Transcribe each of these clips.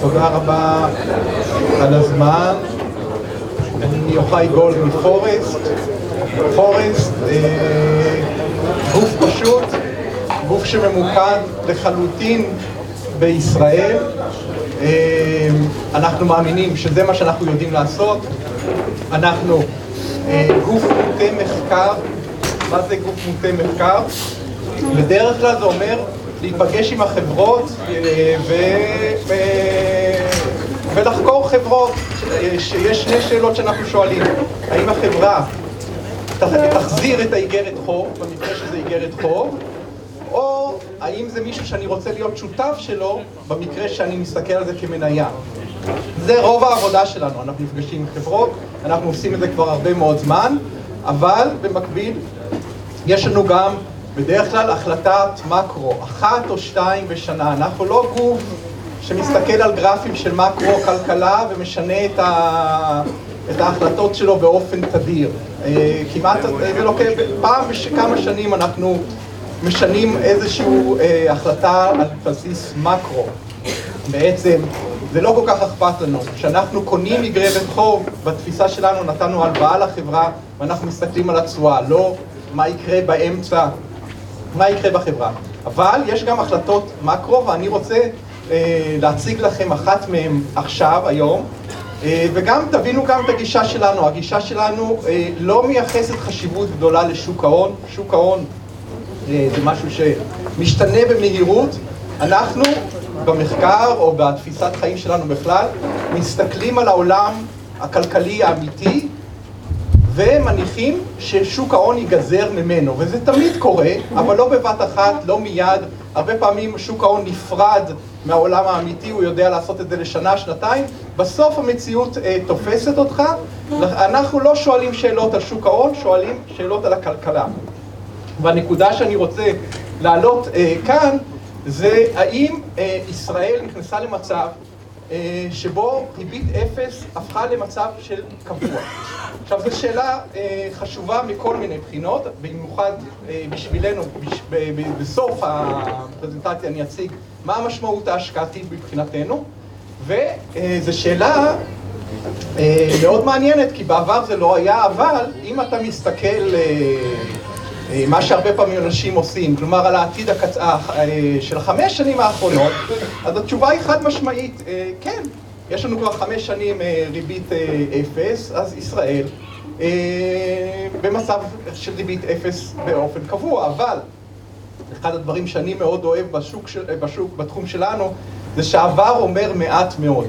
תודה רבה על הזמן. אני יוחאי גולד מפורסט. פורסט, אה, גוף פשוט, גוף שממוקד לחלוטין בישראל. אה, אנחנו מאמינים שזה מה שאנחנו יודעים לעשות. אנחנו אה, גוף מוטה מחקר. מה זה גוף מוטה מחקר? בדרך כלל זה אומר להיפגש עם החברות אה, ו... ו... ולחקור חברות, שיש שני שאלות שאנחנו שואלים, האם החברה תחזיר את האיגרת חוב, במקרה שזה איגרת חוב, או האם זה מישהו שאני רוצה להיות שותף שלו, במקרה שאני מסתכל על זה כמניה. זה רוב העבודה שלנו, אנחנו נפגשים עם חברות, אנחנו עושים את זה כבר הרבה מאוד זמן, אבל במקביל יש לנו גם בדרך כלל החלטת מקרו, אחת או שתיים בשנה. אנחנו לא גוף שמסתכל על גרפים של מקרו כלכלה ומשנה את, ה... את ההחלטות שלו באופן תדיר. אה, כמעט, זה לוקח, פעם בכמה שנים אנחנו משנים איזושהי אה, החלטה על בסיס מקרו. בעצם זה לא כל כך אכפת לנו. כשאנחנו קונים מגרבת חוב, בתפיסה שלנו נתנו הלוואה לחברה ואנחנו מסתכלים על התשואה, לא מה יקרה באמצע מה יקרה בחברה. אבל יש גם החלטות מקרו, ואני רוצה אה, להציג לכם אחת מהן עכשיו, היום, אה, וגם תבינו גם את הגישה שלנו. הגישה שלנו אה, לא מייחסת חשיבות גדולה לשוק ההון. שוק ההון אה, זה משהו שמשתנה במהירות. אנחנו במחקר או בתפיסת חיים שלנו בכלל, מסתכלים על העולם הכלכלי האמיתי ומניחים ששוק ההון ייגזר ממנו, וזה תמיד קורה, אבל לא בבת אחת, לא מיד. הרבה פעמים שוק ההון נפרד מהעולם האמיתי, הוא יודע לעשות את זה לשנה, שנתיים. בסוף המציאות אה, תופסת אותך. אנחנו לא שואלים שאלות על שוק ההון, שואלים שאלות על הכלכלה. והנקודה שאני רוצה להעלות אה, כאן, זה האם אה, ישראל נכנסה למצב שבו ריבית אפס הפכה למצב של קבוע. עכשיו זו שאלה אה, חשובה מכל מיני בחינות, במיוחד אה, בשבילנו, בסוף הפרזנטציה אני אציג מה המשמעות ההשקעתית מבחינתנו, וזו שאלה מאוד מעניינת, כי בעבר זה לא היה, אבל אם אתה מסתכל אה, מה שהרבה פעמים אנשים עושים, כלומר על העתיד הקצ... אה, של החמש שנים האחרונות, אז התשובה היא חד משמעית, אה, כן, יש לנו כבר חמש שנים ריבית אפס, אז ישראל במצב של ריבית אפס באופן קבוע, אבל אחד הדברים שאני מאוד אוהב בשוק, בשוק, בתחום שלנו, זה שהעבר אומר מעט מאוד.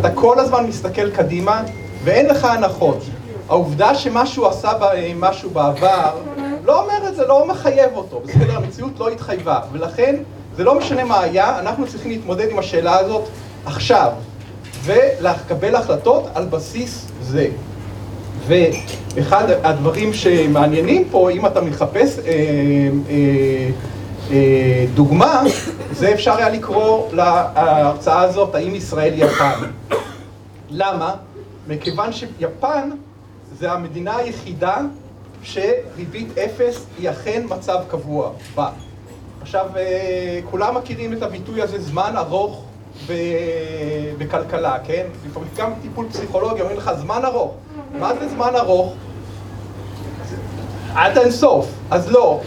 אתה כל הזמן מסתכל קדימה ואין לך הנחות. העובדה שמשהו עשה משהו בעבר לא אומר את זה, לא מחייב אותו, בסדר? המציאות לא התחייבה, ולכן זה לא משנה מה היה, אנחנו צריכים להתמודד עם השאלה הזאת עכשיו, ולקבל החלטות על בסיס זה. ואחד הדברים שמעניינים פה, אם אתה מחפש אה, אה, אה, דוגמה, זה אפשר היה לקרוא להרצאה הזאת, האם ישראל יפן. למה? מכיוון שיפן זה המדינה היחידה שריבית אפס היא אכן מצב קבוע בה. עכשיו, אה, כולם מכירים את הביטוי הזה זמן ארוך בכלכלה, כן? לפעמים גם טיפול פסיכולוגי אומרים לך זמן ארוך. מה זה זמן ארוך? עד אין סוף. אז לא,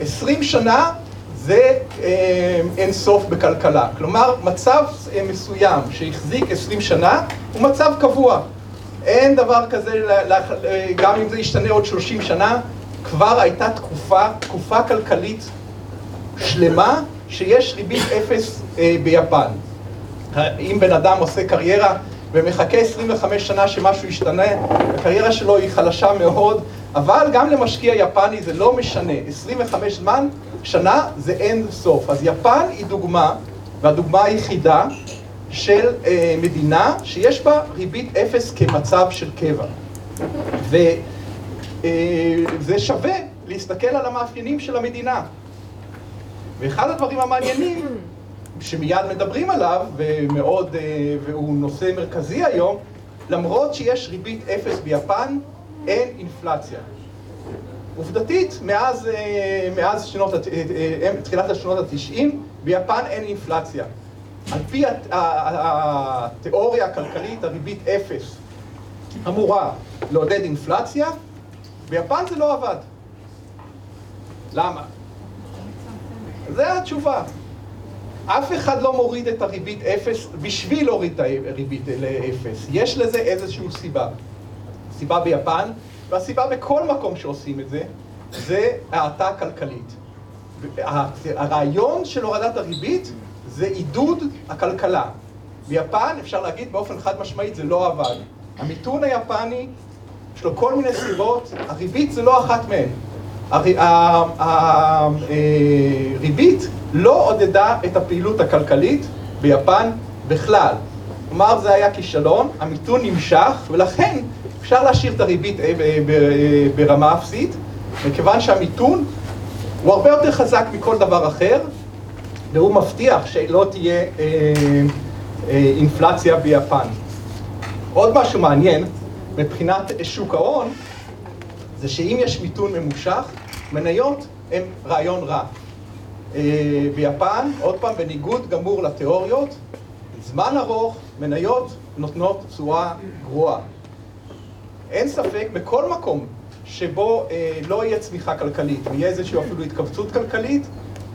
עשרים שנה זה אה, אין סוף בכלכלה. כלומר, מצב אה, מסוים שהחזיק עשרים שנה הוא מצב קבוע. אין דבר כזה, גם אם זה ישתנה עוד 30 שנה, כבר הייתה תקופה, תקופה כלכלית שלמה שיש ריבית אפס אה, ביפן. אם בן אדם עושה קריירה ומחכה 25 שנה שמשהו ישתנה, הקריירה שלו היא חלשה מאוד, אבל גם למשקיע יפני זה לא משנה, 25 זמן, שנה זה אין סוף. אז יפן היא דוגמה, והדוגמה היחידה של אה, מדינה שיש בה ריבית אפס כמצב של קבע. וזה אה, שווה להסתכל על המאפיינים של המדינה. ואחד הדברים המעניינים שמיד מדברים עליו, ומאוד, אה, והוא נושא מרכזי היום, למרות שיש ריבית אפס ביפן, אין אינפלציה. עובדתית, מאז, מאז שנות, תחילת השנות התשעים, ביפן אין אינפלציה. על פי התיאוריה הכלכלית, הריבית אפס אמורה לעודד אינפלציה, ביפן זה לא עבד. למה? זו התשובה. אף אחד לא מוריד את הריבית אפס בשביל להוריד את הריבית לאפס. יש לזה איזושהי סיבה. סיבה ביפן, והסיבה בכל מקום שעושים את זה, זה האטה כלכלית. הרעיון של הורדת הריבית זה עידוד הכלכלה. ביפן אפשר להגיד באופן חד משמעית זה לא עבד. המיתון היפני, יש לו כל מיני סיבות, הריבית זה לא אחת מהן. הריבית אה, לא עודדה את הפעילות הכלכלית ביפן בכלל. כלומר זה היה כישלון, המיתון נמשך, ולכן אפשר להשאיר את הריבית אה, ברמה אפסית, מכיוון שהמיתון הוא הרבה יותר חזק מכל דבר אחר, והוא מבטיח שלא תהיה אה, אה, אינפלציה ביפן. עוד משהו מעניין מבחינת שוק ההון, זה שאם יש מיתון ממושך, מניות הן רעיון רע. אה, ביפן, עוד פעם, בניגוד גמור לתיאוריות, זמן ארוך, מניות נותנות תשואה גרועה. אין ספק, בכל מקום שבו אה, לא יהיה צמיחה כלכלית ויהיה איזושהי אפילו התכווצות כלכלית,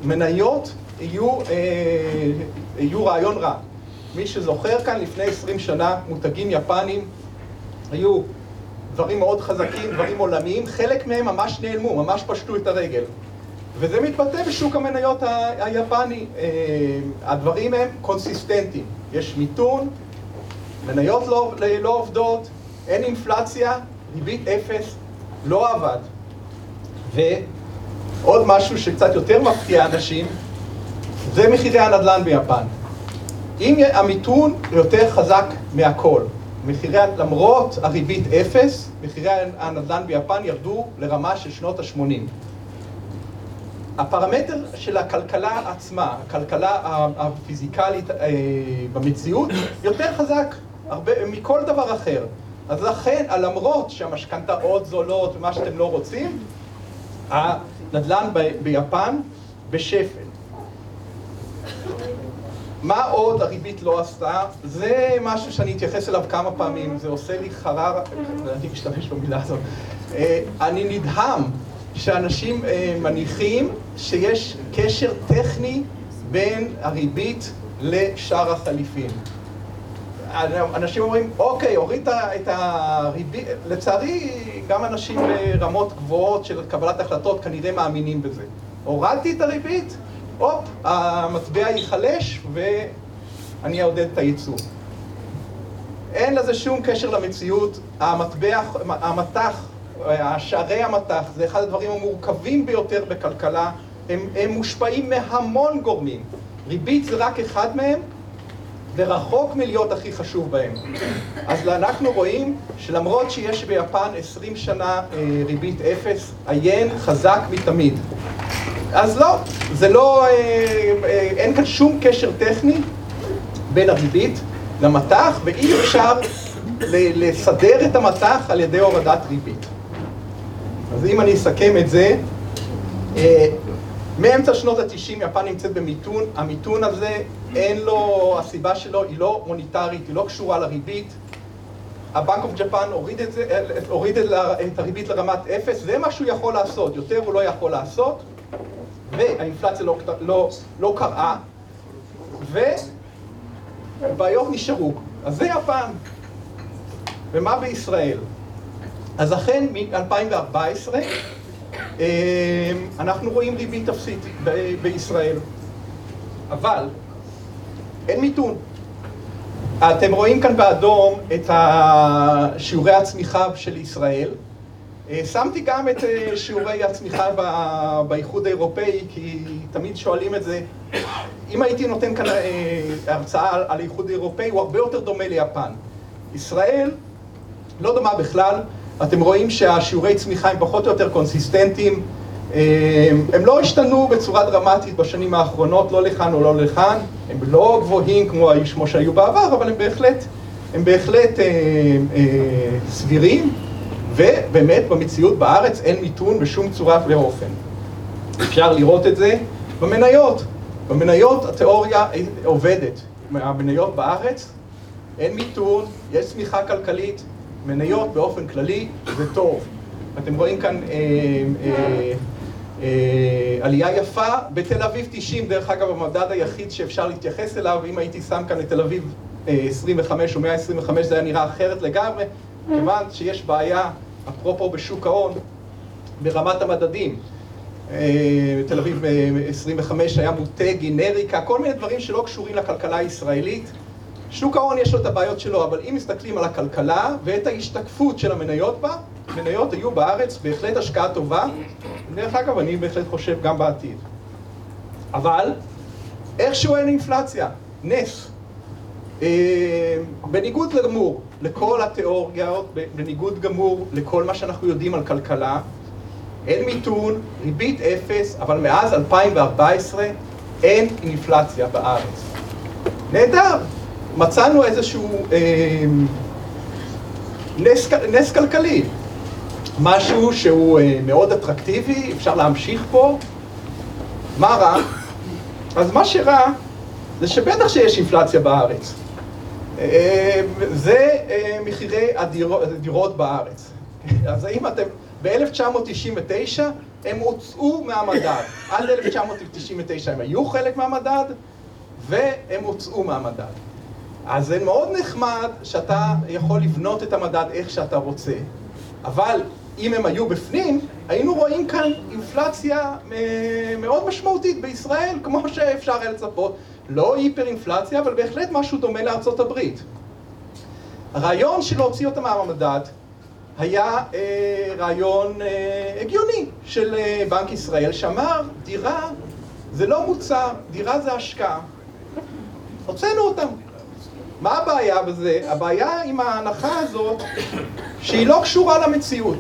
מניות יהיו, אה, יהיו רעיון רע. מי שזוכר כאן, לפני 20 שנה מותגים יפנים היו דברים מאוד חזקים, דברים עולמיים, חלק מהם ממש נעלמו, ממש פשטו את הרגל. וזה מתבטא בשוק המניות ה- היפני. אה, הדברים הם קונסיסטנטיים. יש מיתון, מניות לא, לא עובדות, אין אינפלציה, ריבית אפס, לא עבד. ועוד משהו שקצת יותר מפתיע אנשים, זה מחירי הנדל"ן ביפן. אם המיתון יותר חזק מהכל, מחירי, למרות הריבית אפס, מחירי הנדל"ן ביפן ירדו לרמה של שנות ה-80. הפרמטר של הכלכלה עצמה, הכלכלה הפיזיקלית אה, במציאות, יותר חזק הרבה, מכל דבר אחר. אז לכן, למרות שהמשכנתאות זולות ומה שאתם לא רוצים, הנדל"ן ב, ביפן בשפל. מה עוד הריבית לא עשתה? זה משהו שאני אתייחס אליו כמה פעמים, זה עושה לי חרר, אני משתמש במילה הזאת. אה, אני נדהם שאנשים אה, מניחים שיש קשר טכני בין הריבית לשאר החליפין. אנשים אומרים, אוקיי, הוריד את הריבית, לצערי גם אנשים ברמות גבוהות של קבלת החלטות כנראה מאמינים בזה. הורדתי את הריבית, הופ, המטבע ייחלש ואני אעודד את הייצוא. אין לזה שום קשר למציאות, המטבע, המטח, שערי המטח, זה אחד הדברים המורכבים ביותר בכלכלה, הם, הם מושפעים מהמון גורמים. ריבית זה רק אחד מהם, ורחוק מלהיות הכי חשוב בהם. אז אנחנו רואים שלמרות שיש ביפן 20 שנה אה, ריבית אפס, היין חזק מתמיד. אז לא, זה לא, אה, אה, אין כאן שום קשר טכני בין הריבית למטח, ואי אפשר לסדר את המטח על ידי הורדת ריבית. אז אם אני אסכם את זה, מאמצע שנות ה-90 יפן נמצאת במיתון, המיתון הזה אין לו, הסיבה שלו היא לא מוניטרית, היא לא קשורה לריבית. הבנק אוף ג'פן הוריד, את, זה, הוריד את הריבית לרמת אפס, זה מה שהוא יכול לעשות, יותר הוא לא יכול לעשות, והאינפלציה לא, לא, לא קראה, ובעיות נשארו. אז זה יפן. ומה בישראל? אז אכן מ-2014 אמ, אנחנו רואים ריבית אפסית בישראל, אבל אין מיתון. אתם רואים כאן באדום את שיעורי הצמיחה של ישראל. אה, שמתי גם את אה, שיעורי הצמיחה באיחוד האירופאי, כי תמיד שואלים את זה. אם הייתי נותן כאן אה, הרצאה על האיחוד האירופאי, הוא הרבה יותר דומה ליפן. ישראל לא דומה בכלל. אתם רואים שהשיעורי צמיחה הם פחות או יותר קונסיסטנטיים. הם לא השתנו בצורה דרמטית בשנים האחרונות, לא לכאן או לא לכאן. הם לא גבוהים כמו, כמו שהיו בעבר, אבל הם בהחלט, הם בהחלט אה, אה, סבירים. ובאמת במציאות בארץ אין מיתון בשום צורה ואופן. אפשר לראות את זה במניות. במניות התיאוריה עובדת. מהמניות בארץ, אין מיתון, יש צמיחה כלכלית, מניות באופן כללי זה טוב. אתם רואים כאן אה, אה, אה, עלייה יפה, בתל אביב 90, דרך אגב המדד היחיד שאפשר להתייחס אליו, אם הייתי שם כאן את תל אביב 25 או 125 זה היה נראה אחרת לגמרי, כיוון שיש בעיה, אפרופו בשוק ההון, ברמת המדדים. תל אביב 25 היה מוטה, גנריקה, כל מיני דברים שלא קשורים לכלכלה הישראלית. שוק ההון יש לו את הבעיות שלו, אבל אם מסתכלים על הכלכלה ואת ההשתקפות של המניות בה, מניות היו בארץ בהחלט השקעה טובה, דרך אגב, אני בהחלט חושב גם בעתיד. אבל, איכשהו אין אינפלציה, נס. אה, בניגוד גמור לכל התיאוריות, בניגוד גמור לכל מה שאנחנו יודעים על כלכלה, אין מיתון, ריבית אפס, אבל מאז 2014 אין אינפלציה בארץ. נהדר, מצאנו איזשהו אה, נס, נס כלכלי, משהו שהוא אה, מאוד אטרקטיבי, אפשר להמשיך פה. מה רע? אז מה שרע זה שבטח שיש אינפלציה בארץ. זה אה, מחירי הדירות בארץ. אז האם אתם, ב-1999 הם הוצאו מהמדד. עד 1999 הם היו חלק מהמדד, והם הוצאו מהמדד. אז זה מאוד נחמד שאתה יכול לבנות את המדד איך שאתה רוצה, אבל אם הם היו בפנים, היינו רואים כאן אינפלציה אה, מאוד משמעותית בישראל, כמו שאפשר היה לצפות. לא היפר אינפלציה, אבל בהחלט משהו דומה לארצות הברית. הרעיון של להוציא אותה מהמדד היה אה, רעיון אה, הגיוני של אה, בנק ישראל, שאמר, דירה זה לא מוצר, דירה זה השקעה. הוצאנו אותם. מה הבעיה בזה? הבעיה עם ההנחה הזאת שהיא לא קשורה למציאות.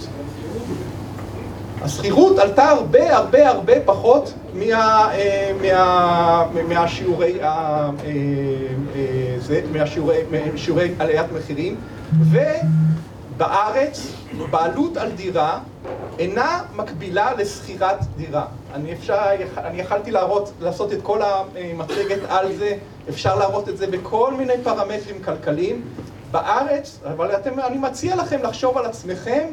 השכירות עלתה הרבה הרבה הרבה פחות מה, אה, מה, מהשיעורי, אה, אה, זה, מהשיעורי עליית מחירים ובארץ בעלות על דירה אינה מקבילה לשכירת דירה. אני, אפשר, אני יכלתי להראות, לעשות את כל המצגת על זה, אפשר להראות את זה בכל מיני פרמטרים כלכליים. בארץ, אבל אתם, אני מציע לכם לחשוב על עצמכם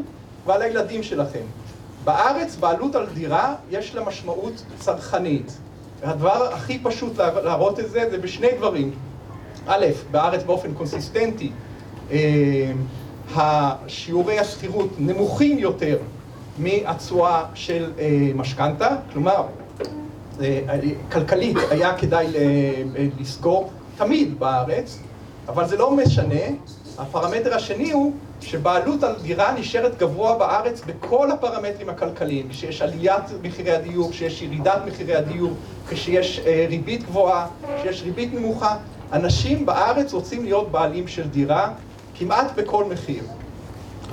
ועל הילדים שלכם. בארץ בעלות על דירה יש לה משמעות צרכנית. הדבר הכי פשוט להראות את זה זה בשני דברים. א', בארץ באופן קונסיסטנטי, אה, השיעורי השכירות נמוכים יותר מהתשואה של אה, משכנתה, כלומר, אה, כלכלית היה כדאי לסגור תמיד בארץ, אבל זה לא משנה. הפרמטר השני הוא שבעלות על דירה נשארת גבוה בארץ בכל הפרמטרים הכלכליים, כשיש עליית מחירי הדיור, כשיש ירידת מחירי הדיור, כשיש אה, ריבית גבוהה, כשיש ריבית נמוכה. אנשים בארץ רוצים להיות בעלים של דירה כמעט בכל מחיר.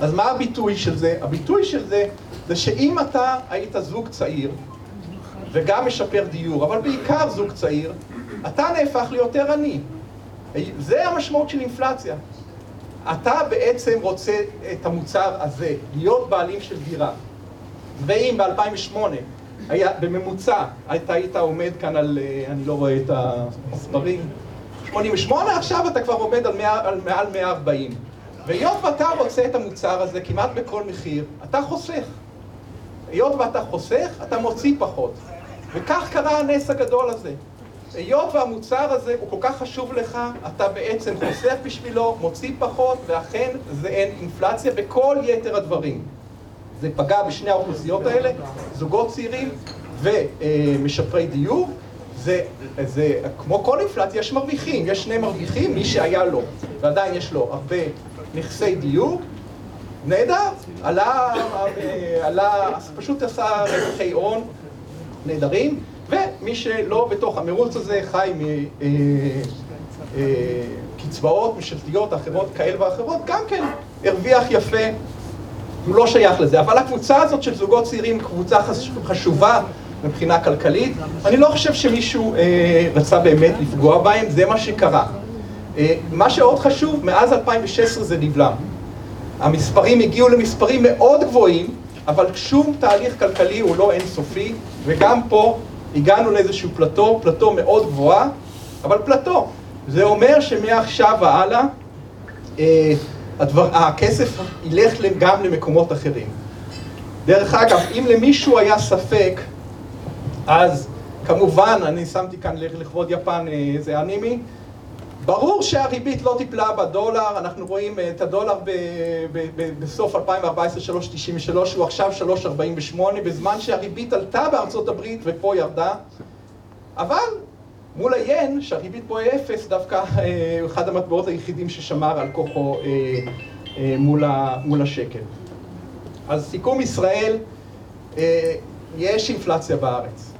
אז מה הביטוי של זה? הביטוי של זה זה שאם אתה היית זוג צעיר וגם משפר דיור, אבל בעיקר זוג צעיר, אתה נהפך ליותר עני. זה המשמעות של אינפלציה. אתה בעצם רוצה את המוצר הזה, להיות בעלים של דירה. ואם ב-2008 היה, בממוצע, אתה היית עומד כאן על, אה, אני לא רואה את המספרים, 88, עכשיו אתה כבר עומד על, 100, על מעל 140. והיות ואתה רוצה את המוצר הזה כמעט בכל מחיר, אתה חוסך. היות ואתה חוסך, אתה מוציא פחות. וכך קרה הנס הגדול הזה. היות והמוצר הזה הוא כל כך חשוב לך, אתה בעצם חוסך בשבילו, מוציא פחות, ואכן זה אין אינפלציה בכל יתר הדברים. זה פגע בשני האוכלוסיות האלה, זוגות צעירים ומשפרי דיור. זה, זה כמו כל אינפלציה, יש מרוויחים, יש שני מרוויחים, מי שהיה לו, ועדיין יש לו הרבה נכסי דיור, נהדר, עלה, עלה, פשוט עשה רווחי הון נהדרים, ומי שלא בתוך המרוץ הזה חי מקצבאות אה, ממשלתיות אחרות כאלה ואחרות, גם כן הרוויח יפה, הוא לא שייך לזה. אבל הקבוצה הזאת של זוגות צעירים קבוצה חשובה מבחינה כלכלית. אני לא חושב שמישהו אה, רצה באמת לפגוע בהם, זה מה שקרה. אה, מה שעוד חשוב, מאז 2016 זה נבלם. המספרים הגיעו למספרים מאוד גבוהים, אבל שום תהליך כלכלי הוא לא אינסופי, וגם פה הגענו לאיזשהו פלטו, פלטו מאוד גבוהה, אבל פלטו. זה אומר שמעכשיו והלאה אה, הדבר, הכסף ילך גם למקומות אחרים. דרך אגב, אם למישהו היה ספק, אז כמובן, אני שמתי כאן לכבוד יפן איזה אנימי, ברור שהריבית לא טיפלה בדולר, אנחנו רואים את הדולר בסוף 2014 3.93, הוא עכשיו 3.48, בזמן שהריבית עלתה בארצות הברית ופה ירדה, אבל מול היין, שהריבית פה היא אפס, דווקא אה, אחד המטבעות היחידים ששמר על כוחו אה, אה, מול, השקל. אז סיכום ישראל, אה, יש אינפלציה בארץ.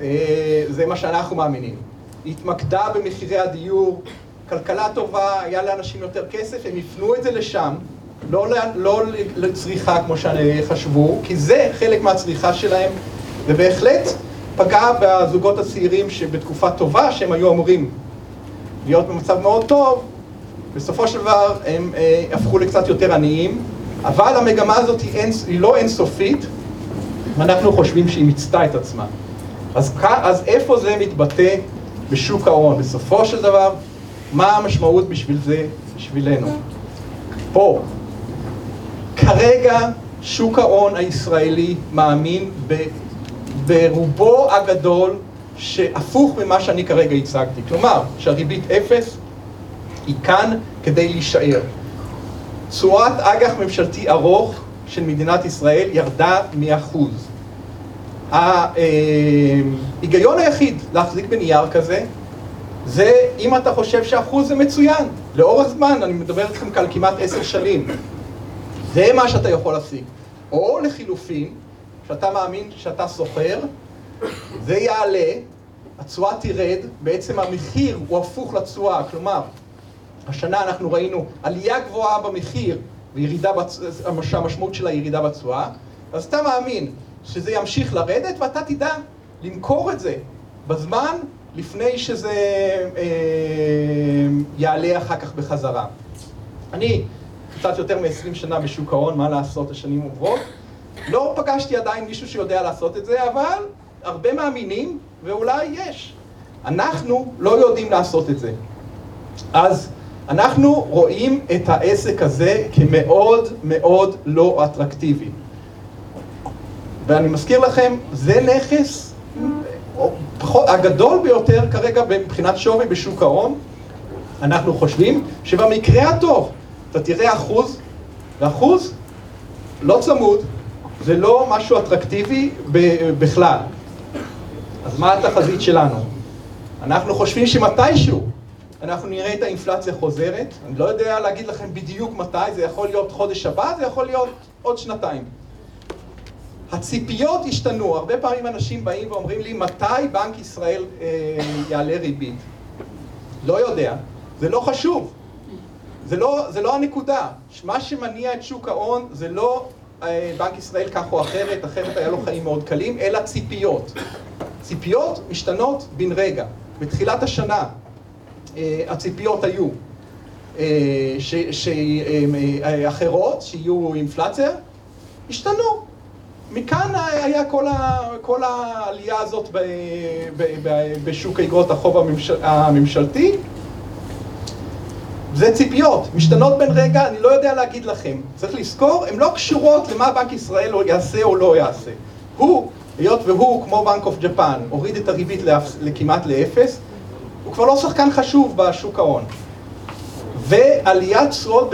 אה, זה מה שאנחנו מאמינים. התמקדה במחירי הדיור, כלכלה טובה, היה לאנשים יותר כסף, הם יפנו את זה לשם, לא, לא לצריכה כמו שחשבו, כי זה חלק מהצריכה שלהם, ובהחלט פגע בזוגות הצעירים שבתקופה טובה, שהם היו אמורים להיות במצב מאוד טוב, בסופו של דבר הם אה, הפכו לקצת יותר עניים, אבל המגמה הזאת היא, אין, היא לא אינסופית, ואנחנו חושבים שהיא מיצתה את עצמה. אז, אז איפה זה מתבטא בשוק ההון? בסופו של דבר, מה המשמעות בשביל זה, בשבילנו? פה. כרגע שוק ההון הישראלי מאמין ב, ברובו הגדול שהפוך ממה שאני כרגע הצגתי. כלומר, שהריבית אפס היא כאן כדי להישאר. תשואת אג"ח ממשלתי ארוך של מדינת ישראל ירדה מאחוז. ההיגיון היחיד להחזיק בנייר כזה זה אם אתה חושב שאחוז זה מצוין, לאורך זמן, אני מדבר איתכם כאן כמעט עשר שנים, זה מה שאתה יכול להשיג. או לחילופין, שאתה מאמין שאתה סוחר, זה יעלה, התשואה תרד, בעצם המחיר הוא הפוך לתשואה, כלומר, השנה אנחנו ראינו עלייה גבוהה במחיר וירידה, בצ... המשמעות של הירידה בתשואה, אז אתה מאמין שזה ימשיך לרדת ואתה תדע למכור את זה בזמן לפני שזה אה, יעלה אחר כך בחזרה. אני קצת יותר מ-20 שנה בשוק ההון, מה לעשות, השנים עוברות. לא פגשתי עדיין מישהו שיודע לעשות את זה, אבל הרבה מאמינים, ואולי יש. אנחנו לא יודעים לעשות את זה. אז אנחנו רואים את העסק הזה כמאוד מאוד לא אטרקטיבי. ואני מזכיר לכם, זה נכס הגדול ביותר כרגע מבחינת שווי בשוק ההון. אנחנו חושבים שבמקרה הטוב אתה תראה אחוז, ואחוז לא צמוד, זה לא משהו אטרקטיבי בכלל. אז מה התחזית שלנו? אנחנו חושבים שמתישהו אנחנו נראה את האינפלציה חוזרת, אני לא יודע להגיד לכם בדיוק מתי, זה יכול להיות חודש הבא, זה יכול להיות עוד שנתיים. הציפיות השתנו, הרבה פעמים אנשים באים ואומרים לי מתי בנק ישראל אה, יעלה ריבית. לא יודע, זה לא חשוב, זה לא, זה לא הנקודה. מה שמניע את שוק ההון זה לא אה, בנק ישראל כך או אחרת, אחרת היה לו חיים מאוד קלים, אלא ציפיות. ציפיות משתנות בן רגע. בתחילת השנה אה, הציפיות היו אה, שאחרות, אה, שיהיו אינפלציה, השתנו. מכאן היה כל, העלייה הזאת בשוק איגרות החוב הממשל, הממשלתי. זה ציפיות, משתנות בין רגע, אני לא יודע להגיד לכם. צריך לזכור, הן לא קשורות למה בנק ישראל יעשה או לא יעשה. הוא, היות והוא, כמו בנק אוף ג'פן, הוריד את הריבית לכמעט לאפס, הוא כבר לא שחקן חשוב בשוק ההון. ועליית תשואות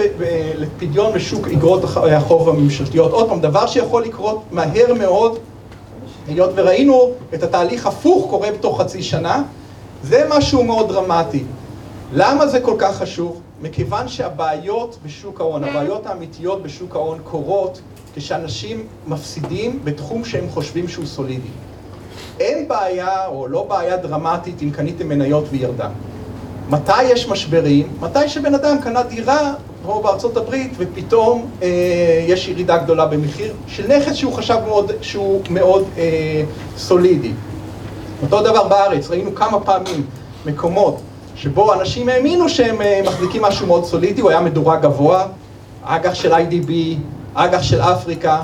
לפדיון בשוק אגרות החוב הממשלתיות. עוד פעם, דבר שיכול לקרות מהר מאוד, היות וראינו את התהליך הפוך קורה בתוך חצי שנה, זה משהו מאוד דרמטי. למה זה כל כך חשוב? מכיוון שהבעיות בשוק ההון, הבעיות האמיתיות בשוק ההון קורות כשאנשים מפסידים בתחום שהם חושבים שהוא סולידי. אין בעיה, או לא בעיה דרמטית, אם קניתם מניות וירדה. מתי יש משברים? מתי שבן אדם קנה דירה פה בארצות הברית ופתאום אה, יש ירידה גדולה במחיר של נכס שהוא חשב מאוד, שהוא מאוד אה, סולידי. אותו דבר בארץ, ראינו כמה פעמים מקומות שבו אנשים האמינו שהם אה, מחזיקים משהו מאוד סולידי, הוא היה מדורג גבוה, אג"ח של IDB, אג"ח של אפריקה,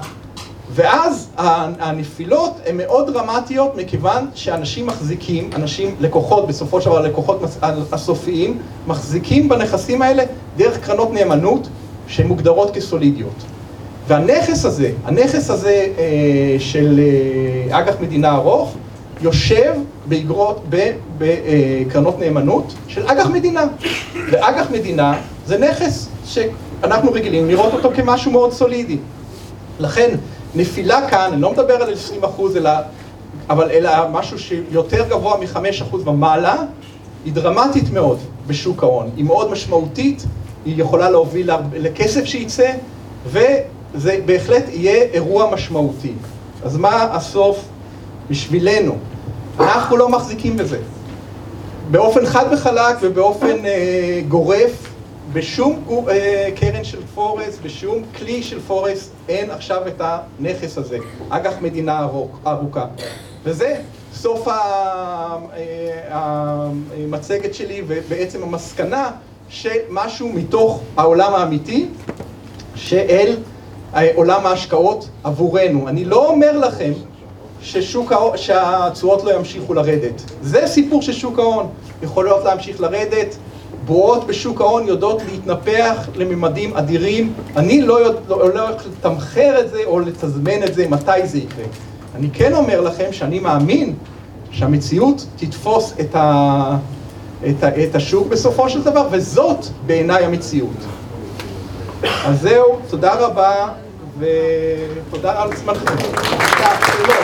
ואז הנפילות הן מאוד דרמטיות מכיוון שאנשים מחזיקים, אנשים, לקוחות, בסופו של דבר לקוחות הסופיים, מחזיקים בנכסים האלה דרך קרנות נאמנות שהן מוגדרות כסולידיות. והנכס הזה, הנכס הזה אה, של אה, אג"ח מדינה ארוך, יושב באגרות, בקרנות נאמנות של אג"ח מדינה. ואג"ח מדינה זה נכס שאנחנו רגילים לראות אותו כמשהו מאוד סולידי. לכן נפילה כאן, אני לא מדבר על 20 אחוז, אלא, אבל אלא משהו שיותר גבוה מ-5 אחוז ומעלה, היא דרמטית מאוד בשוק ההון. היא מאוד משמעותית, היא יכולה להוביל לכסף שייצא, וזה בהחלט יהיה אירוע משמעותי. אז מה הסוף בשבילנו? אנחנו לא מחזיקים בזה. באופן חד וחלק ובאופן אה, גורף, בשום אה, קרן של פורסט, בשום כלי של פורסט, אין עכשיו את הנכס הזה, אג"ח מדינה ארוכה. וזה סוף אה, המצגת שלי, ובעצם המסקנה של משהו מתוך העולם האמיתי, שאל אה, עולם ההשקעות עבורנו. אני לא אומר לכם ששוק ההון, שהתשואות לא ימשיכו לרדת. זה סיפור של שוק ההון. יכולות להמשיך לרדת, בועות בשוק ההון יודעות להתנפח לממדים אדירים. אני לא הולך לא, לא לתמחר את זה או לתזמן את זה, מתי זה יקרה. אני כן אומר לכם שאני מאמין שהמציאות תתפוס את, ה, את, ה, את השוק בסופו של דבר, וזאת בעיניי המציאות. אז זהו, תודה רבה, ותודה על זמנכם.